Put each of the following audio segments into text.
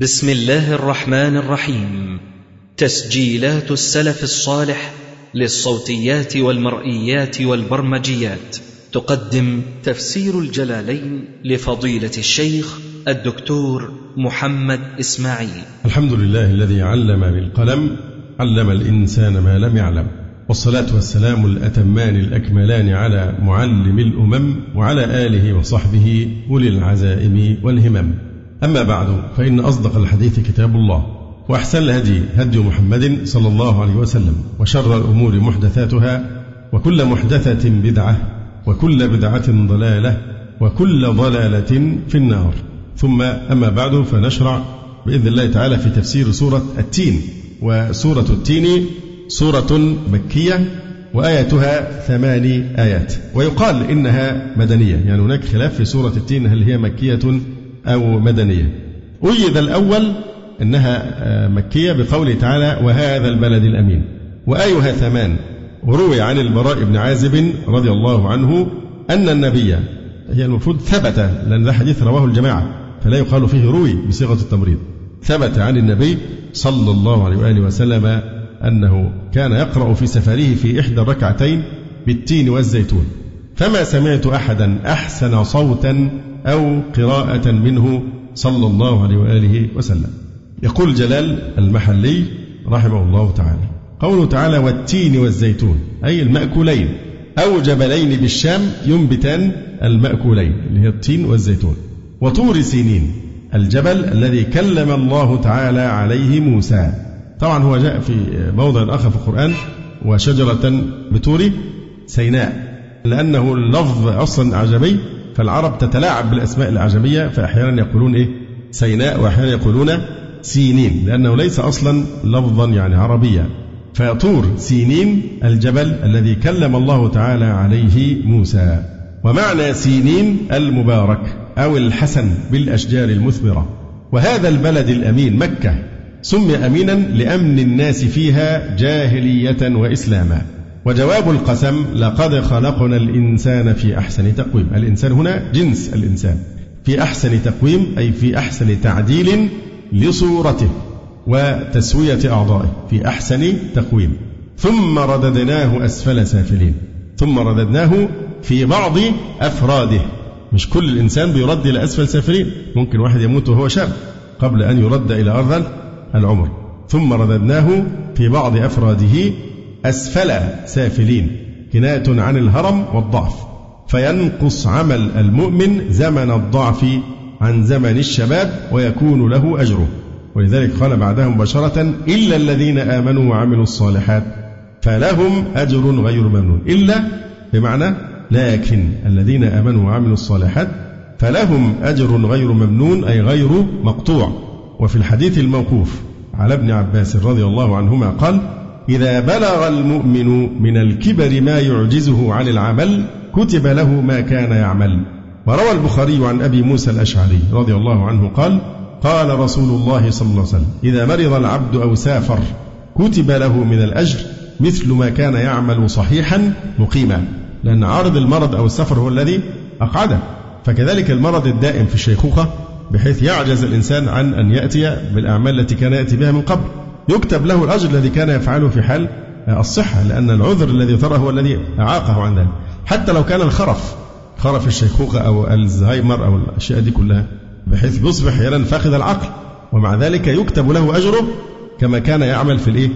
بسم الله الرحمن الرحيم. تسجيلات السلف الصالح للصوتيات والمرئيات والبرمجيات. تقدم تفسير الجلالين لفضيلة الشيخ الدكتور محمد إسماعيل. الحمد لله الذي علم بالقلم علم الإنسان ما لم يعلم. والصلاة والسلام الأتمان الأكملان على معلم الأمم وعلى آله وصحبه أولي العزائم والهمم. أما بعد فإن أصدق الحديث كتاب الله وأحسن الهدي هدي محمد صلى الله عليه وسلم وشر الأمور محدثاتها وكل محدثة بدعة وكل بدعة ضلالة وكل ضلالة في النار. ثم أما بعد فنشرع بإذن الله تعالى في تفسير سورة التين. وسورة التين سورة مكية وآياتها ثماني آيات. ويقال إنها مدنية يعني هناك خلاف في سورة التين هل هي مكية أو مدنية. أيد الأول أنها مكية بقوله تعالى وهذا البلد الأمين وآيها ثمان وروي عن البراء بن عازب رضي الله عنه أن النبي هي المفروض ثبت لأن ذا حديث رواه الجماعة فلا يقال فيه روي بصيغة التمريض. ثبت عن النبي صلى الله عليه وآله وسلم أنه كان يقرأ في سفره في إحدى الركعتين بالتين والزيتون. فما سمعت أحدا أحسن صوتا أو قراءة منه صلى الله عليه وآله وسلم. يقول جلال المحلي رحمه الله تعالى قوله تعالى والتين والزيتون أي المأكولين أو جبلين بالشام ينبتان المأكولين اللي هي التين والزيتون. وطور سينين الجبل الذي كلم الله تعالى عليه موسى. طبعا هو جاء في موضع آخر في القرآن وشجرة بطور سيناء. لأنه اللفظ أصلا أعجمي فالعرب تتلاعب بالأسماء الأعجمية فأحيانا يقولون إيه؟ سيناء وأحيانا يقولون سينين لأنه ليس أصلا لفظا يعني عربيا. فطور سينين الجبل الذي كلم الله تعالى عليه موسى. ومعنى سينين المبارك أو الحسن بالأشجار المثمرة. وهذا البلد الأمين مكة سمي أمينا لأمن الناس فيها جاهلية وإسلاما. وجواب القسم لقد خلقنا الإنسان في أحسن تقويم. الإنسان هنا جنس الإنسان. في أحسن تقويم أي في أحسن تعديل لصورته وتسوية أعضائه. في أحسن تقويم. ثم رددناه أسفل سافلين. ثم رددناه في بعض أفراده. مش كل الإنسان بيرد إلى أسفل سافلين. ممكن واحد يموت وهو شاب قبل أن يرد إلى أرض العمر. ثم رددناه في بعض أفراده أسفل سافلين كناية عن الهرم والضعف فينقص عمل المؤمن زمن الضعف عن زمن الشباب ويكون له أجره. ولذلك قال بعدها مباشرة إلا الذين آمنوا وعملوا الصالحات فلهم أجر غير ممنون. إلا بمعنى لكن الذين آمنوا وعملوا الصالحات فلهم أجر غير ممنون أي غير مقطوع. وفي الحديث الموقوف على ابن عباس رضي الله عنهما قال إذا بلغ المؤمن من الكبر ما يعجزه عن العمل كتب له ما كان يعمل. وروى البخاري عن أبي موسى الأشعري رضي الله عنه قال قال رسول الله صلى الله عليه وسلم إذا مرض العبد أو سافر كتب له من الأجر مثل ما كان يعمل صحيحا مقيما. لأن عارض المرض أو السفر هو الذي أقعده. فكذلك المرض الدائم في الشيخوخة بحيث يعجز الإنسان عن أن يأتي بالأعمال التي كان يأتي بها من قبل. يكتب له الأجر الذي كان يفعله في حال الصحة لأن العذر الذي ترى هو الذي أعاقه عن ذلك. حتى لو كان الخرف خرف الشيخوخة أو الزهايمر أو الأشياء دي كلها بحيث بيصبح أحيانا فاقد العقل. ومع ذلك يكتب له أجره كما كان يعمل في الإيه؟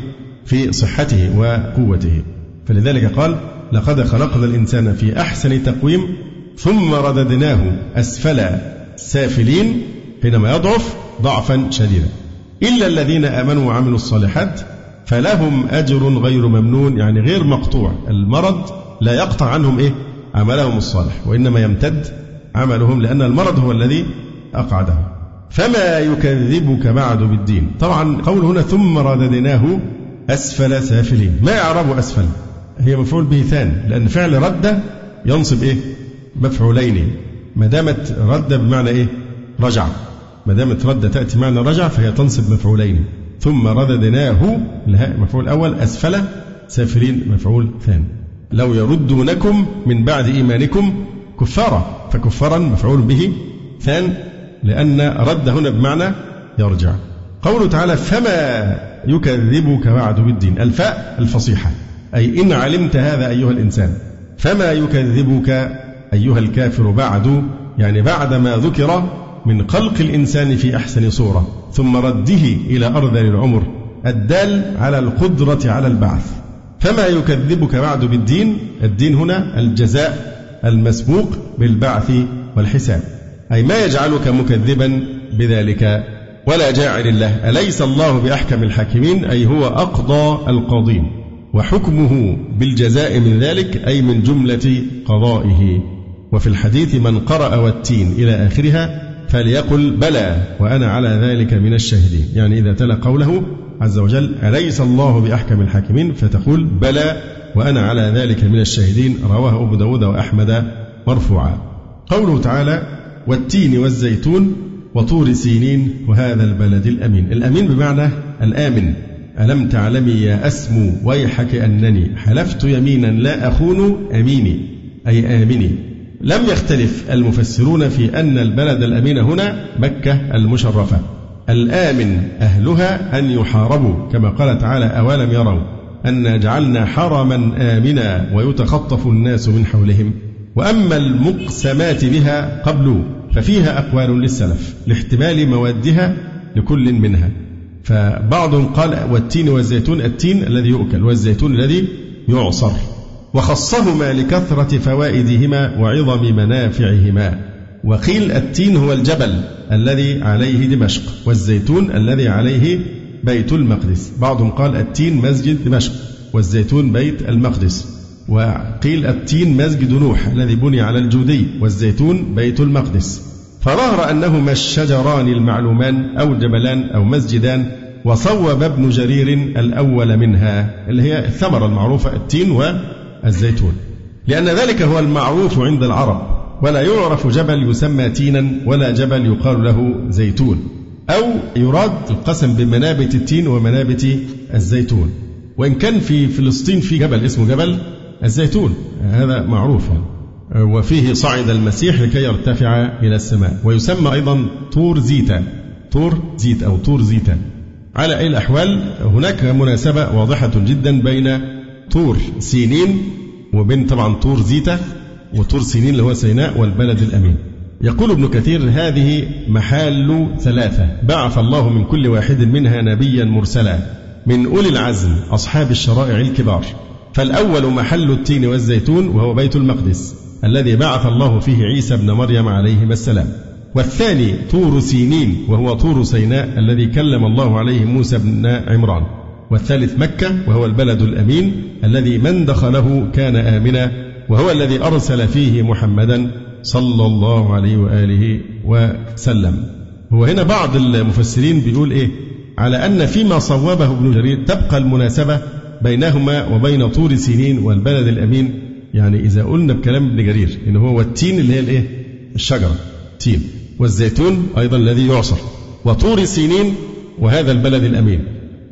في صحته وقوته. فلذلك قال لقد خلقنا الإنسان في أحسن تقويم ثم رددناه أسفل سافلين حينما يضعف ضعفا شديدا. إلا الذين آمنوا وعملوا الصالحات فلهم أجر غير ممنون يعني غير مقطوع. المرض لا يقطع عنهم إيه؟ عملهم الصالح وإنما يمتد عملهم لأن المرض هو الذي أقعدهم فما يكذبك بعد بالدين؟ طبعا قول هنا ثم رددناه أسفل سافلين. ما يعرب أسفل؟ هي مفعول به ثاني لأن فعل رد ينصب إيه؟ مفعولين ما دامت رد بمعنى إيه؟ رجع. ما دامت رد تأتي معنى رجع فهي تنصب مفعولين. ثم رددناه الهاء مفعول أول أسفل سافلين مفعول ثاني. لو يردونكم من بعد إيمانكم كفارا فكفارا مفعول به ثان لأن رد هنا بمعنى يرجع. قوله تعالى فما يكذبك بعد بالدين. الفاء الفصيحة. أي إن علمت هذا أيها الإنسان. فما يكذبك أيها الكافر بعد؟ يعني بعد ما ذكر من خلق الإنسان في أحسن صورة ثم رده إلى أرذل العمر الدال على القدرة على البعث. فما يكذبك بعد بالدين؟ الدين هنا الجزاء المسبوق بالبعث والحساب. أي ما يجعلك مكذبا بذلك؟ ولا جاعل الله أليس الله بأحكم الحاكمين؟ أي هو أقضى القاضين. وحكمه بالجزاء من ذلك أي من جملة قضائه. وفي الحديث من قرأ والتين إلى آخرها فليقل بلى وأنا على ذلك من الشاهدين. يعني إذا تلا قوله عز وجل أليس الله بأحكم الحاكمين؟ فتقول بلى وأنا على ذلك من الشاهدين. رواه أبو داود وأحمد مرفوعا. قوله تعالى والتين والزيتون وطور سينين وهذا البلد الأمين. الأمين بمعنى الآمن. ألم تعلمي يا أسمو ويحك أنني؟ حلفت يمينا لا أخون أميني أي آمني. لم يختلف المفسرون في أن البلد الأمين هنا مكة المشرفة. الآمن أهلها أن يحاربوا كما قال تعالى أولم يروا أن جعلنا حرما آمنا ويتخطف الناس من حولهم. وأما المقسمات بها قبل ففيها أقوال للسلف لاحتمال موادها لكل منها. فبعضهم قال والتين والزيتون التين الذي يؤكل والزيتون الذي يعصر. وخصهما لكثرة فوائدهما وعظم منافعهما. وقيل التين هو الجبل الذي عليه دمشق والزيتون الذي عليه بيت المقدس. بعضهم قال التين مسجد دمشق والزيتون بيت المقدس. وقيل التين مسجد نوح الذي بني على الجودي والزيتون بيت المقدس. فظهر أنهما الشجران المعلومان أو الجبلان أو مسجدان وصوب ابن جرير الأول منها اللي هي الثمرة المعروفة التين والزيتون لأن ذلك هو المعروف عند العرب ولا يعرف جبل يسمى تينا ولا جبل يقال له زيتون أو يراد القسم بمنابت التين ومنابت الزيتون. وإن كان في فلسطين في جبل اسمه جبل الزيتون هذا معروف. وفيه صعد المسيح لكي يرتفع إلى السماء. ويسمى أيضا طور زيتا طور زيت أو طور زيتا على أي الأحوال هناك مناسبة واضحة جدا بين طور سينين وبين طبعا طور زيتا وطور سينين اللي هو سيناء والبلد الأمين. يقول ابن كثير هذه محال ثلاثة. بعث الله من كل واحد منها نبيا مرسلا. من أولي العزم أصحاب الشرائع الكبار. فالأول محل التين والزيتون وهو بيت المقدس الذي بعث الله فيه عيسى بن مريم عليهما السلام. والثاني طور سينين وهو طور سيناء الذي كلم الله عليه موسى بن عمران. والثالث مكة وهو البلد الأمين الذي من دخله كان آمنا وهو الذي أرسل فيه محمدا صلى الله عليه وآله وسلم. هو هنا بعض المفسرين بيقول إيه؟ على أن فيما صوبه ابن جرير تبقى المناسبة بينهما وبين طور سينين والبلد الأمين. يعني إذا قلنا بكلام ابن جرير إن هو والتين اللي هي الإيه؟ الشجرة تين والزيتون أيضا الذي يعصر. وطور سينين وهذا البلد الأمين.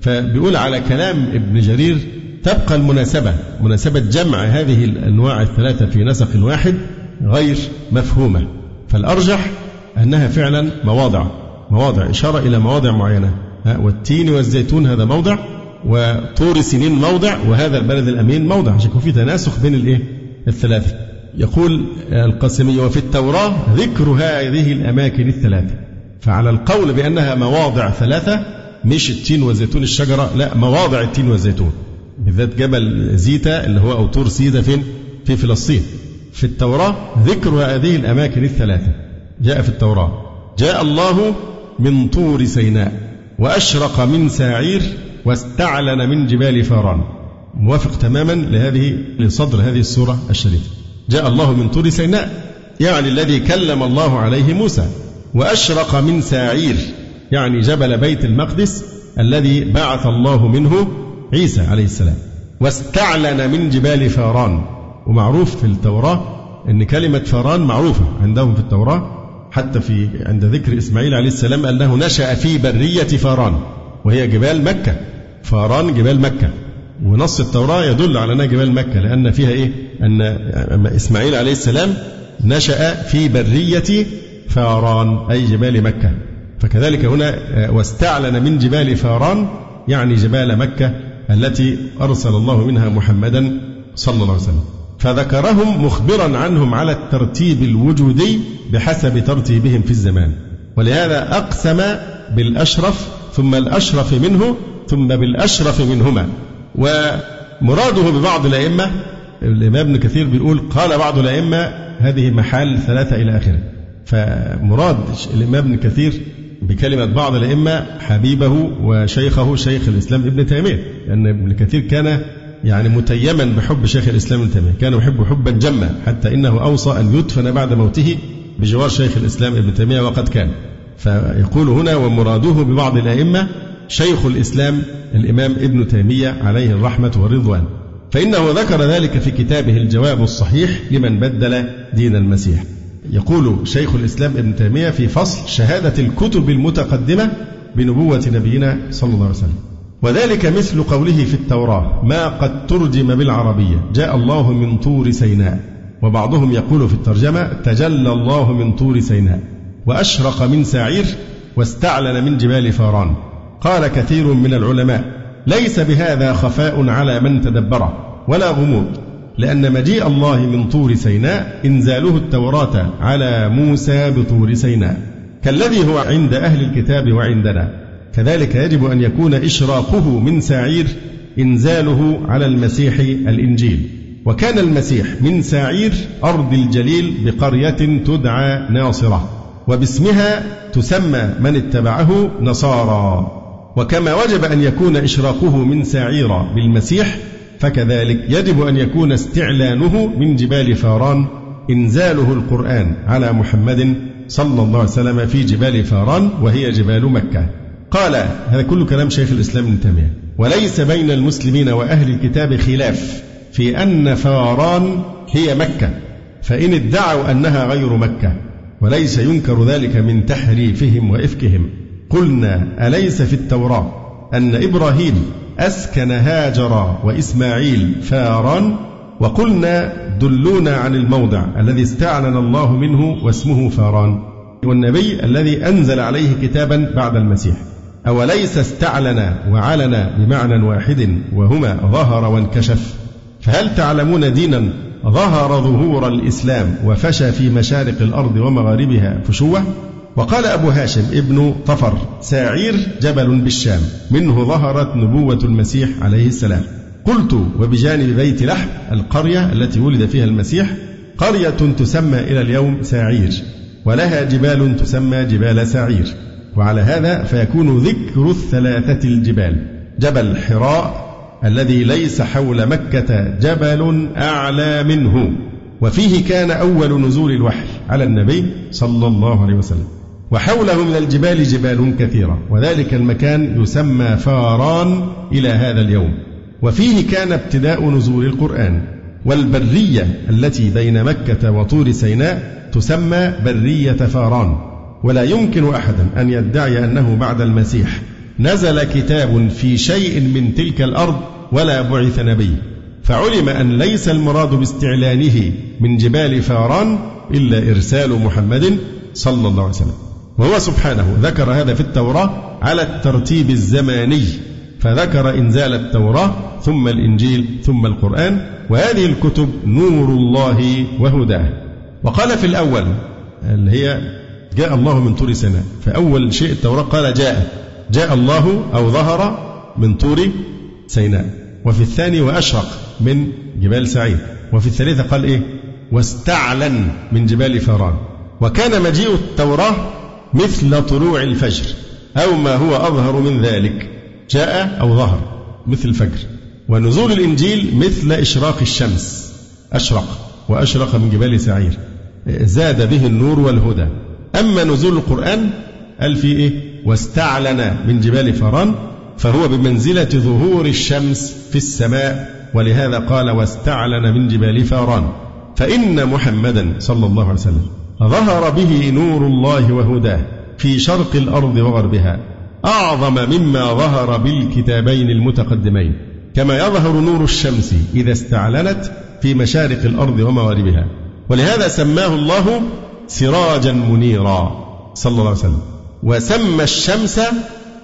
فبيقول على كلام ابن جرير تبقى المناسبة مناسبة جمع هذه الأنواع الثلاثة في نسق واحد غير مفهومة. فالأرجح أنها فعلا مواضع مواضع إشارة إلى مواضع معينة. والتين والزيتون هذا موضع وطور سنين موضع وهذا البلد الأمين موضع. عشان يكون في تناسخ بين الإيه؟ الثلاثة. يقول القاسمي وفي التوراة ذكر هذه الأماكن الثلاثة. فعلى القول بأنها مواضع ثلاثة مش التين والزيتون الشجرة لا مواضع التين والزيتون. بالذات جبل زيتا اللي هو أو طور سيدا فين؟ في فلسطين. في التوراة ذكر هذه الأماكن الثلاثة. جاء في التوراة. جاء الله من طور سيناء وأشرق من ساعير واستعلن من جبال فاران. موافق تماما لهذه لصدر هذه السورة الشريفة. جاء الله من طور سيناء يعني الذي كلم الله عليه موسى. وأشرق من ساعير يعني جبل بيت المقدس الذي بعث الله منه عيسى عليه السلام. واستعلن من جبال فاران. ومعروف في التوراة أن كلمة فاران معروفة عندهم في التوراة حتى في عند ذكر إسماعيل عليه السلام أنه نشأ في برية فاران وهي جبال مكة. فاران جبال مكة. ونص التوراة يدل على أنها جبال مكة لأن فيها إيه؟ أن إسماعيل عليه السلام نشأ في برية فاران أي جبال مكة. فكذلك هنا آه، واستعلن من جبال فاران يعني جبال مكة التي أرسل الله منها محمدا صلى الله عليه وسلم. فذكرهم مخبرا عنهم على الترتيب الوجودي بحسب ترتيبهم في الزمان. ولهذا أقسم بالأشرف ثم الأشرف منه ثم بالأشرف منهما. ومراده ببعض الأئمة الإمام ابن كثير بيقول قال بعض الأئمة هذه محال ثلاثة إلى آخره. فمراد الإمام ابن كثير بكلمة بعض الأئمة حبيبه وشيخه شيخ الإسلام ابن تيمية لأن ابن كثير كان يعني متيما بحب شيخ الإسلام ابن تيمية كان يحب حبا جما حتى إنه أوصى أن يدفن بعد موته بجوار شيخ الإسلام ابن تيمية وقد كان. فيقول هنا ومراده ببعض الأئمة شيخ الإسلام الإمام ابن تيمية عليه الرحمة والرضوان. فإنه ذكر ذلك في كتابه الجواب الصحيح لمن بدل دين المسيح. يقول شيخ الإسلام ابن تيمية في فصل شهادة الكتب المتقدمة بنبوة نبينا صلى الله عليه وسلم. وذلك مثل قوله في التوراة ما قد ترجم بالعربية جاء الله من طور سيناء. وبعضهم يقول في الترجمة تجلى الله من طور سيناء. وأشرق من سعير واستعلن من جبال فاران. قال كثير من العلماء ليس بهذا خفاء على من تدبره ولا غموض. لأن مجيء الله من طور سيناء إنزاله التوراة على موسى بطور سيناء. كالذي هو عند أهل الكتاب وعندنا. كذلك يجب أن يكون إشراقه من سعير إنزاله على المسيح الإنجيل. وكان المسيح من سعير أرض الجليل بقرية تدعى ناصرة وباسمها تسمى من اتبعه نصارى. وكما وجب أن يكون إشراقه من سعير بالمسيح فكذلك يجب أن يكون استعلانه من جبال فاران إنزاله القرآن على محمد صلى الله عليه وسلم في جبال فاران وهي جبال مكة. قال هذا كل كلام شيخ الإسلام ابن تيمية. وليس بين المسلمين وأهل الكتاب خلاف في أن فاران هي مكة فإن ادعوا أنها غير مكة وليس ينكر ذلك من تحريفهم وإفكهم. قلنا أليس في التوراة أن إبراهيم أسكن هاجر وإسماعيل فاران وقلنا دلونا عن الموضع الذي استعلن الله منه واسمه فاران. والنبي الذي أنزل عليه كتابا بعد المسيح. أوليس استعلن وعلن بمعنى واحد وهما ظهر وانكشف؟ فهل تعلمون دينا ظهر ظهور الإسلام وفشى في مشارق الأرض ومغاربها فشوة؟ وقال أبو هاشم ابن طفر ساعير جبل بالشام منه ظهرت نبوة المسيح عليه السلام. قلت وبجانب بيت لحم القرية التي ولد فيها المسيح قرية تسمى إلى اليوم ساعير ولها جبال تسمى جبال ساعير. وعلى هذا فيكون ذكر الثلاثة الجبال جبل حراء الذي ليس حول مكة جبل أعلى منه. وفيه كان أول نزول الوحي على النبي صلى الله عليه وسلم. وحوله من الجبال جبال كثيرة وذلك المكان يسمى فاران إلى هذا اليوم. وفيه كان ابتداء نزول القرآن والبرية التي بين مكة وطور سيناء تسمى برية فاران. ولا يمكن أحدا أن يدعي أنه بعد المسيح. نزل كتاب في شيء من تلك الأرض ولا بعث نبي. فعلم أن ليس المراد باستعلانه من جبال فاران إلا إرسال محمد صلى الله عليه وسلم. وهو سبحانه. ذكر هذا في التوراة على الترتيب الزماني. فذكر إنزال التوراة ثم الإنجيل ثم القرآن وهذه الكتب نور الله وهداه. وقال في الأول اللي هي جاء الله من طور سيناء فأول شيء التوراة قال جاء. جاء الله أو ظهر من طور سيناء. وفي الثاني وأشرق من جبال سعيد وفي الثالثة قال إيه؟ واستعلن من جبال فاران وكان مجيء التوراة مثل طلوع الفجر أو ما هو أظهر من ذلك جاء أو ظهر مثل الفجر. ونزول الإنجيل مثل إشراق الشمس أشرق وأشرق من جبال سعير زاد به النور والهدى. أما نزول القرآن قال في إيه؟ واستعلن من جبال فران فهو بمنزلة ظهور الشمس في السماء ولهذا قال واستعلن من جبال فاران فإن محمدا صلى الله عليه وسلم. ظهر به نور الله وهداه في شرق الأرض وغربها. أعظم مما ظهر بالكتابين المتقدمين. كما يظهر نور الشمس إذا استعلنت في مشارق الأرض ومغاربها. ولهذا سماه الله سراجا منيرا صلى الله عليه وسلم. وسمى الشمس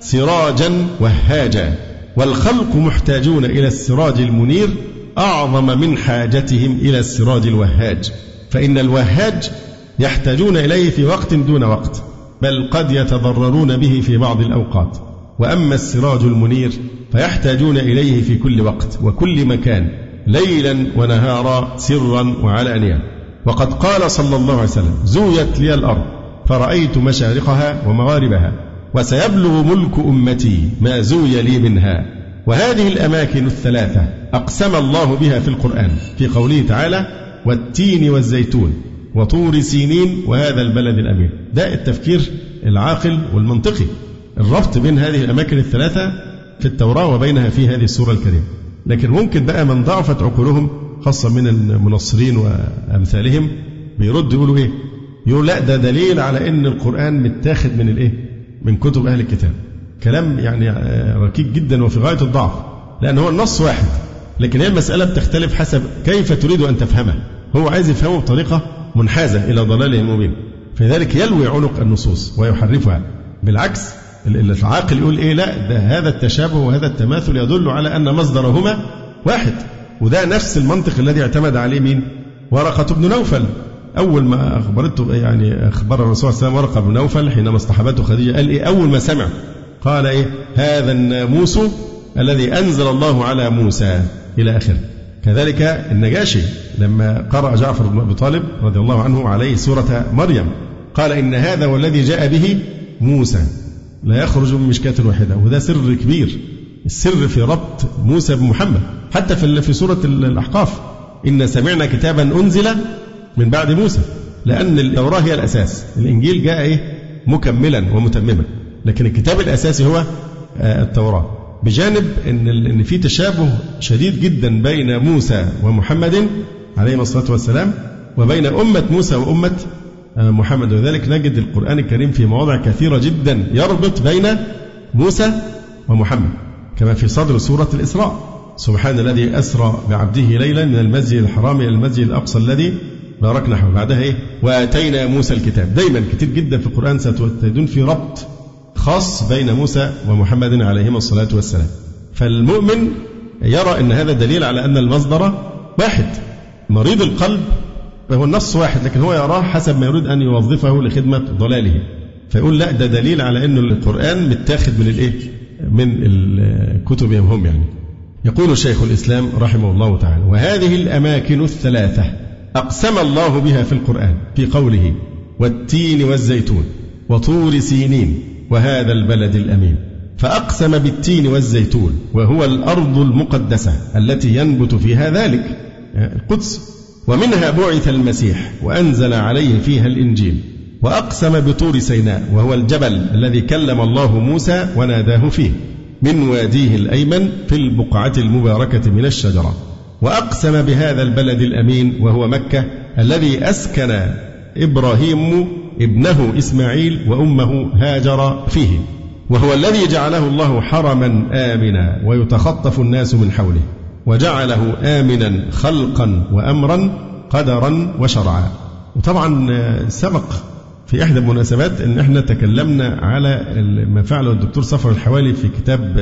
سراجا وهاجا. والخلق محتاجون إلى السراج المنير أعظم من حاجتهم إلى السراج الوهاج. فإن الوهاج يحتاجون إليه في وقت دون وقت بل قد يتضررون به في بعض الأوقات. وأما السراج المنير فيحتاجون إليه في كل وقت وكل مكان ليلا ونهارا سرا وعلانيا. وقد قال صلى الله عليه وسلم زويت لي الأرض فرأيت مشارقها ومغاربها وسيبلغ ملك أمتي ما زوي لي منها. وهذه الأماكن الثلاثة أقسم الله بها في القرآن في قوله تعالى والتين والزيتون. وطور سينين وهذا البلد الأمين. ده التفكير العاقل والمنطقي. الربط بين هذه الأماكن الثلاثة في التوراة وبينها في هذه السورة الكريمة. لكن ممكن بقى من ضعفت عقولهم خاصة من المنصرين وأمثالهم بيردوا يقولوا إيه؟ يقول لا ده دليل على أن القرآن متاخد من الإيه؟ من كتب أهل الكتاب. كلام يعني ركيك جدا وفي غاية الضعف. لأن هو النص واحد. لكن هي المسألة بتختلف حسب كيف تريد أن تفهمها. هو عايز يفهمه بطريقة منحازة إلى ضلاله المبين فلذلك يلوي عنق النصوص ويحرفها. بالعكس العاقل يقول إيه؟ لا ده هذا التشابه وهذا التماثل يدل على أن مصدرهما واحد. وده نفس المنطق الذي اعتمد عليه مين؟ ورقة بن نوفل. أول ما أخبرته يعني أخبر الرسول صلى الله عليه وسلم ورقة بن نوفل حينما اصطحبته خديجة قال إيه؟ أول ما سمع. قال إيه؟ هذا الناموس الذي أنزل الله على موسى. إلى آخره. كذلك النجاشي لما قرأ جعفر بن أبي طالب رضي الله عنه عليه سورة مريم قال إن هذا والذي جاء به موسى. لا يخرج من مشكاة واحدة وده سر كبير. السر في ربط موسى بمحمد حتى في في سورة الأحقاف إن سمعنا كتابا أنزل من بعد موسى. لأن التوراة هي الأساس. الإنجيل جاء إيه؟ مكملا ومتمما. لكن الكتاب الأساسي هو آه، التوراة. بجانب إن إن في تشابه شديد جدا بين موسى ومحمد عليه الصلاة والسلام وبين أمة موسى وأمة آه، محمد. وذلك نجد القرآن الكريم في مواضع كثيرة جدا يربط بين موسى ومحمد كما في صدر سورة الإسراء. سبحان الذي أسرى بعبده ليلا من المسجد الحرام إلى المسجد الأقصى الذي باركنا حوله. بعدها إيه؟ وآتينا موسى الكتاب. دايما كتير جدا في القرآن ستجدون في ربط خاص بين موسى ومحمد عليهما الصلاة والسلام. فالمؤمن يرى أن هذا دليل على أن المصدر واحد. مريض القلب هو النص واحد لكن هو يراه حسب ما يريد أن يوظفه لخدمة ضلاله. فيقول لا ده دليل على أن القرآن متاخد من الإيه؟ من الكتب هم يعني. يقول شيخ الإسلام رحمه الله تعالى وهذه الأماكن الثلاثة أقسم الله بها في القرآن في قوله والتين والزيتون وطور سينين وهذا البلد الأمين. فأقسم بالتين والزيتون وهو الأرض المقدسة التي ينبت فيها ذلك. القدس. ومنها بعث المسيح وأنزل عليه فيها الإنجيل. وأقسم بطور سيناء وهو الجبل الذي كلم الله موسى وناداه فيه. من واديه الأيمن في البقعة المباركة من الشجرة. وأقسم بهذا البلد الأمين وهو مكة الذي أسكن إبراهيم ابنه إسماعيل وأمه هاجر فيه وهو الذي جعله الله حرما آمنا ويتخطف الناس من حوله وجعله آمنا خلقا وأمرا قدرا وشرعا. وطبعا سبق في إحدى المناسبات أن إحنا تكلمنا على ما فعله الدكتور صفر الحوالي في كتاب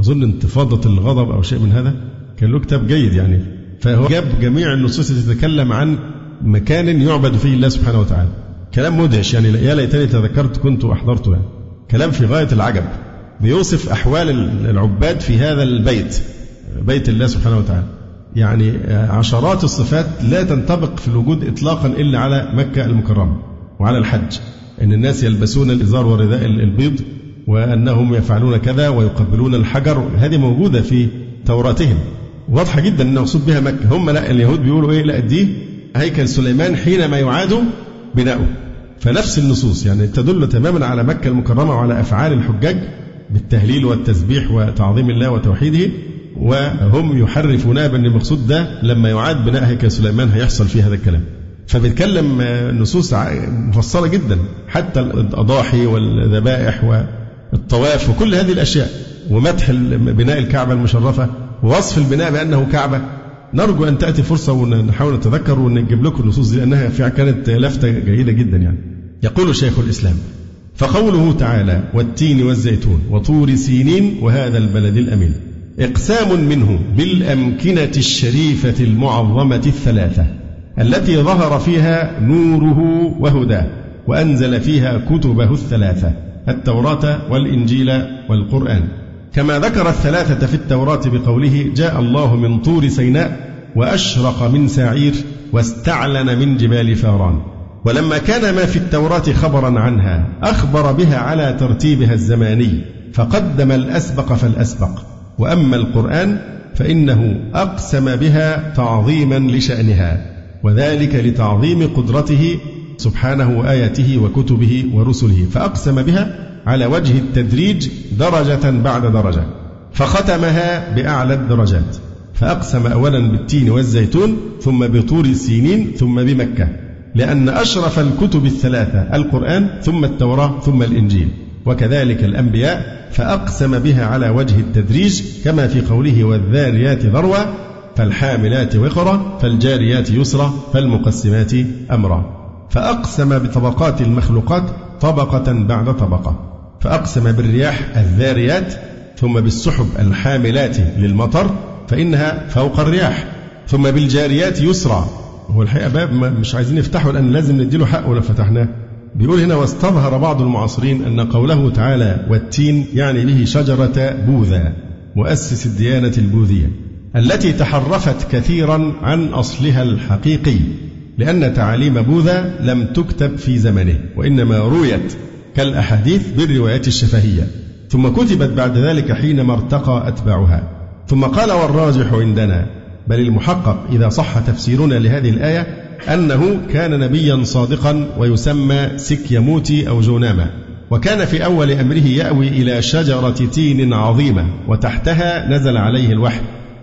أظن انتفاضة الغضب أو شيء من هذا كان له كتاب جيد يعني فهو جاب جميع النصوص التي تتكلم عن مكان يعبد فيه الله سبحانه وتعالى. كلام مدهش يعني يا ليتني تذكرت كنت أحضرته يعني. كلام في غاية العجب. بيوصف أحوال العباد في هذا البيت بيت الله سبحانه وتعالى. يعني عشرات الصفات لا تنطبق في الوجود إطلاقا إلا على مكة المكرمة وعلى الحج. أن الناس يلبسون الإزار والرداء البيض وأنهم يفعلون كذا ويقبلون الحجر. هذه موجودة في توراتهم. واضحة جدا أن مقصود بها مكة. هم لا اليهود بيقولوا إيه لا دي هيكل سليمان حينما يعاد بناؤه. فنفس النصوص يعني تدل تماما على مكة المكرمة وعلى أفعال الحجاج بالتهليل والتسبيح وتعظيم الله وتوحيده وهم يحرفونها بأن المقصود ده لما يعاد بناء هيكل سليمان هيحصل فيه هذا الكلام. فبيتكلم نصوص مفصلة جدا حتى الأضاحي والذبائح والطواف وكل هذه الأشياء ومدح بناء الكعبة المشرفة ووصف البناء بأنه كعبة. نرجو أن تأتي فرصة ونحاول نتذكر ونجيب لكم النصوص دي لأنها كانت لفتة جيدة جدا يعني. يقول شيخ الإسلام فقوله تعالى والتين والزيتون وطور سينين وهذا البلد الأمين. إقسام منه بالأمكنة الشريفة المعظمة الثلاثة التي ظهر فيها نوره وهداه وأنزل فيها كتبه الثلاثة التوراة والإنجيل والقرآن. كما ذكر الثلاثة في التوراة بقوله جاء الله من طور سيناء وأشرق من سعير واستعلن من جبال فاران. ولما كان ما في التوراة خبرا عنها أخبر بها على ترتيبها الزماني فقدم الأسبق فالأسبق. وأما القرآن فإنه أقسم بها تعظيما لشأنها وذلك لتعظيم قدرته سبحانه وآياته وكتبه ورسله فأقسم بها على وجه التدريج درجة بعد درجة فختمها بأعلى الدرجات فأقسم أولا بالتين والزيتون ثم بطور السينين ثم بمكة لأن أشرف الكتب الثلاثة القرآن ثم التوراة ثم الإنجيل وكذلك الأنبياء فأقسم بها على وجه التدريج كما في قوله والذاريات ذروة فالحاملات وقرا فالجاريات يسرا فالمقسمات أمرا فأقسم بطبقات المخلوقات طبقة بعد طبقة. فأقسم بالرياح الذاريات ثم بالسحب الحاملات للمطر فإنها فوق الرياح ثم بالجاريات يسرا هو الحقيقة باب مش عايزين نفتحه لأن لازم نديله حقه لو فتحناه. بيقول هنا واستظهر بعض المعاصرين أن قوله تعالى والتين يعني به شجرة بوذا مؤسس الديانة البوذية التي تحرفت كثيرا عن أصلها الحقيقي لأن تعاليم بوذا لم تكتب في زمنه وإنما رويت كالأحاديث بالروايات الشفهية. ثم كتبت بعد ذلك حينما ارتقى أتباعها. ثم قال والراجح عندنا بل المحقق إذا صح تفسيرنا لهذه الآية أنه كان نبيا صادقا ويسمى سكياموني أو جوتاما وكان في أول أمره يأوي إلى شجرة تين عظيمة وتحتها نزل عليه الوحي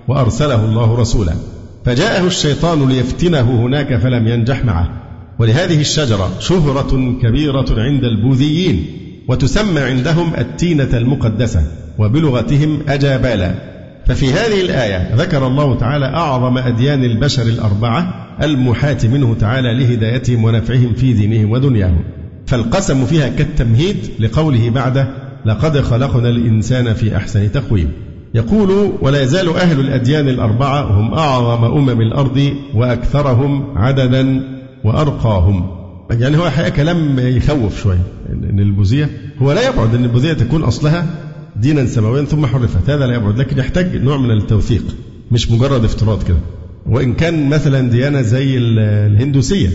وأرسله الله رسولا. فجاءه الشيطان ليفتنه هناك فلم ينجح معه. ولهذه الشجرة شهرة كبيرة عند البوذيين وتسمى عندهم التينة المقدسة وبلغتهم أجابالا. ففي هذه الآية ذكر الله تعالى أعظم أديان البشر الأربعة المحاة منه تعالى لهدايتهم ونفعهم في دينهم ودنياهم. فالقسم فيها كالتمهيد لقوله بعده لقد خلقنا الإنسان في أحسن تقويم يقول ولا يزال أهل الأديان الأربعة هم أعظم أمم الأرض وأكثرهم عددا وأرقاهم. يعني هو حقيقة كلام يخوف شوية إن البوذية هو لا يبعد أن البوذية تكون أصلها دينا سماويا ثم حرفت. هذا لا يبعد لكن يحتاج نوع من التوثيق مش مجرد افتراض كده. وإن كان مثلا ديانة زي الهندوسية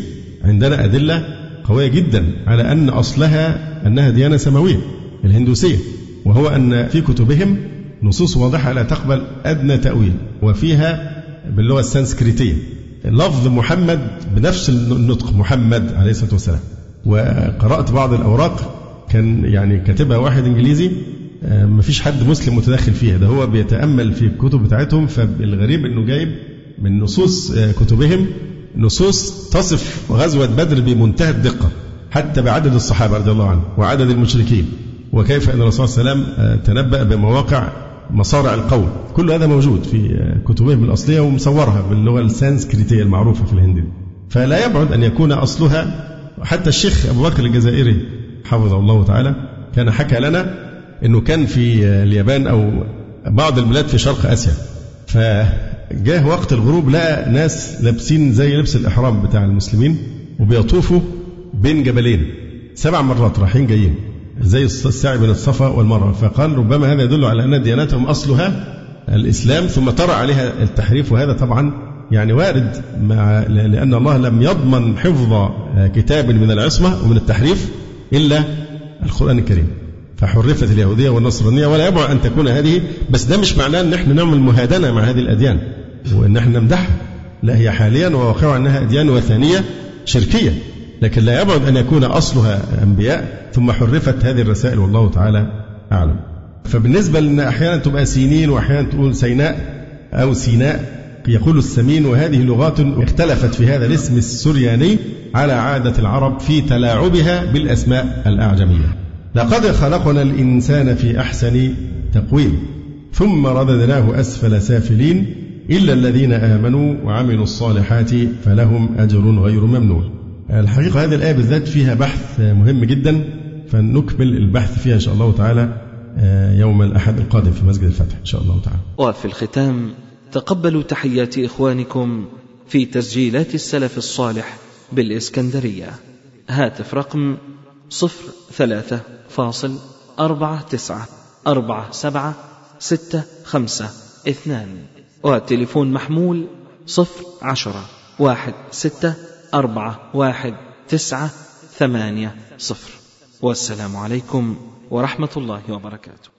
عندنا أدلة قوية جدا على أن أصلها أنها ديانة سماوية الهندوسية. وهو أن في كتبهم نصوص واضحة لا تقبل أدنى تأويل وفيها باللغة السنسكريتية لفظ محمد بنفس النطق محمد عليه الصلاة والسلام. وقرأت بعض الأوراق كان يعني كاتبها واحد إنجليزي آه، ما فيش حد مسلم متدخل فيها. ده هو بيتأمل في الكتب بتاعتهم فالغريب أنه جايب من نصوص آه، كتبهم نصوص تصف غزوة بدر بمنتهى الدقة حتى بعدد الصحابة رضي الله عنهم وعدد المشركين. وكيف أن الرسول صلى الله عليه وسلم آه، تنبأ بمواقع مصارع القوم كل هذا موجود في كتبهم الأصلية ومصورها باللغة السانسكريتية المعروفة في الهند فلا يبعد أن يكون أصلها حتى الشيخ أبو بكر الجزائري حفظه الله تعالى كان حكى لنا أنه كان في اليابان أو بعض البلاد في شرق آسيا. فجاه وقت الغروب لقى ناس لابسين زي لبس الإحرام بتاع المسلمين وبيطوفوا بين جبلين. سبع مرات رايحين جايين. زي السعي بين الصفا والمروة. فقال ربما هذا يدل على أن ديانتهم أصلها الإسلام ثم طرأ عليها التحريف وهذا طبعا يعني وارد مع لأن الله لم يضمن حفظ كتاب من العصمة ومن التحريف إلا القرآن الكريم. فحرفت اليهودية والنصرانية ولا يبعد أن تكون هذه بس ده مش معناه أن إحنا نعمل مهادنة مع هذه الأديان. وأن إحنا نمدحها لا هي حاليا وواقعها أنها أديان وثنية شركية. لكن لا يبعد أن يكون أصلها أنبياء ثم حرفت هذه الرسائل والله تعالى أعلم. فبالنسبة لأن أحيانا تبقى سينين وأحيانا تقول سيناء أو سيناء يقول السمين وهذه لغات اختلفت في هذا الاسم السرياني على عادة العرب في تلاعبها بالأسماء الأعجمية. لقد خلقنا الإنسان في أحسن تقويم ثم رددناه أسفل سافلين إلا الذين آمنوا وعملوا الصالحات فلهم أجر غير ممنون. الحقيقة هذه الآية بالذات فيها بحث مهم جدا فنكمل البحث فيها إن شاء الله تعالى آه، يوم الأحد القادم في مسجد الفتح إن شاء الله تعالى. وفي الختام تقبلوا تحيات إخوانكم في تسجيلات السلف الصالح بالإسكندرية. هاتف رقم صفر ثلاثة فاصل أربعة تسعة أربعة سبعة ستة خمسة اثنان وتليفون محمول صفر عشرة واحد ستة أربعة واحد تسعة ثمانية صفر. والسلام عليكم ورحمة الله وبركاته.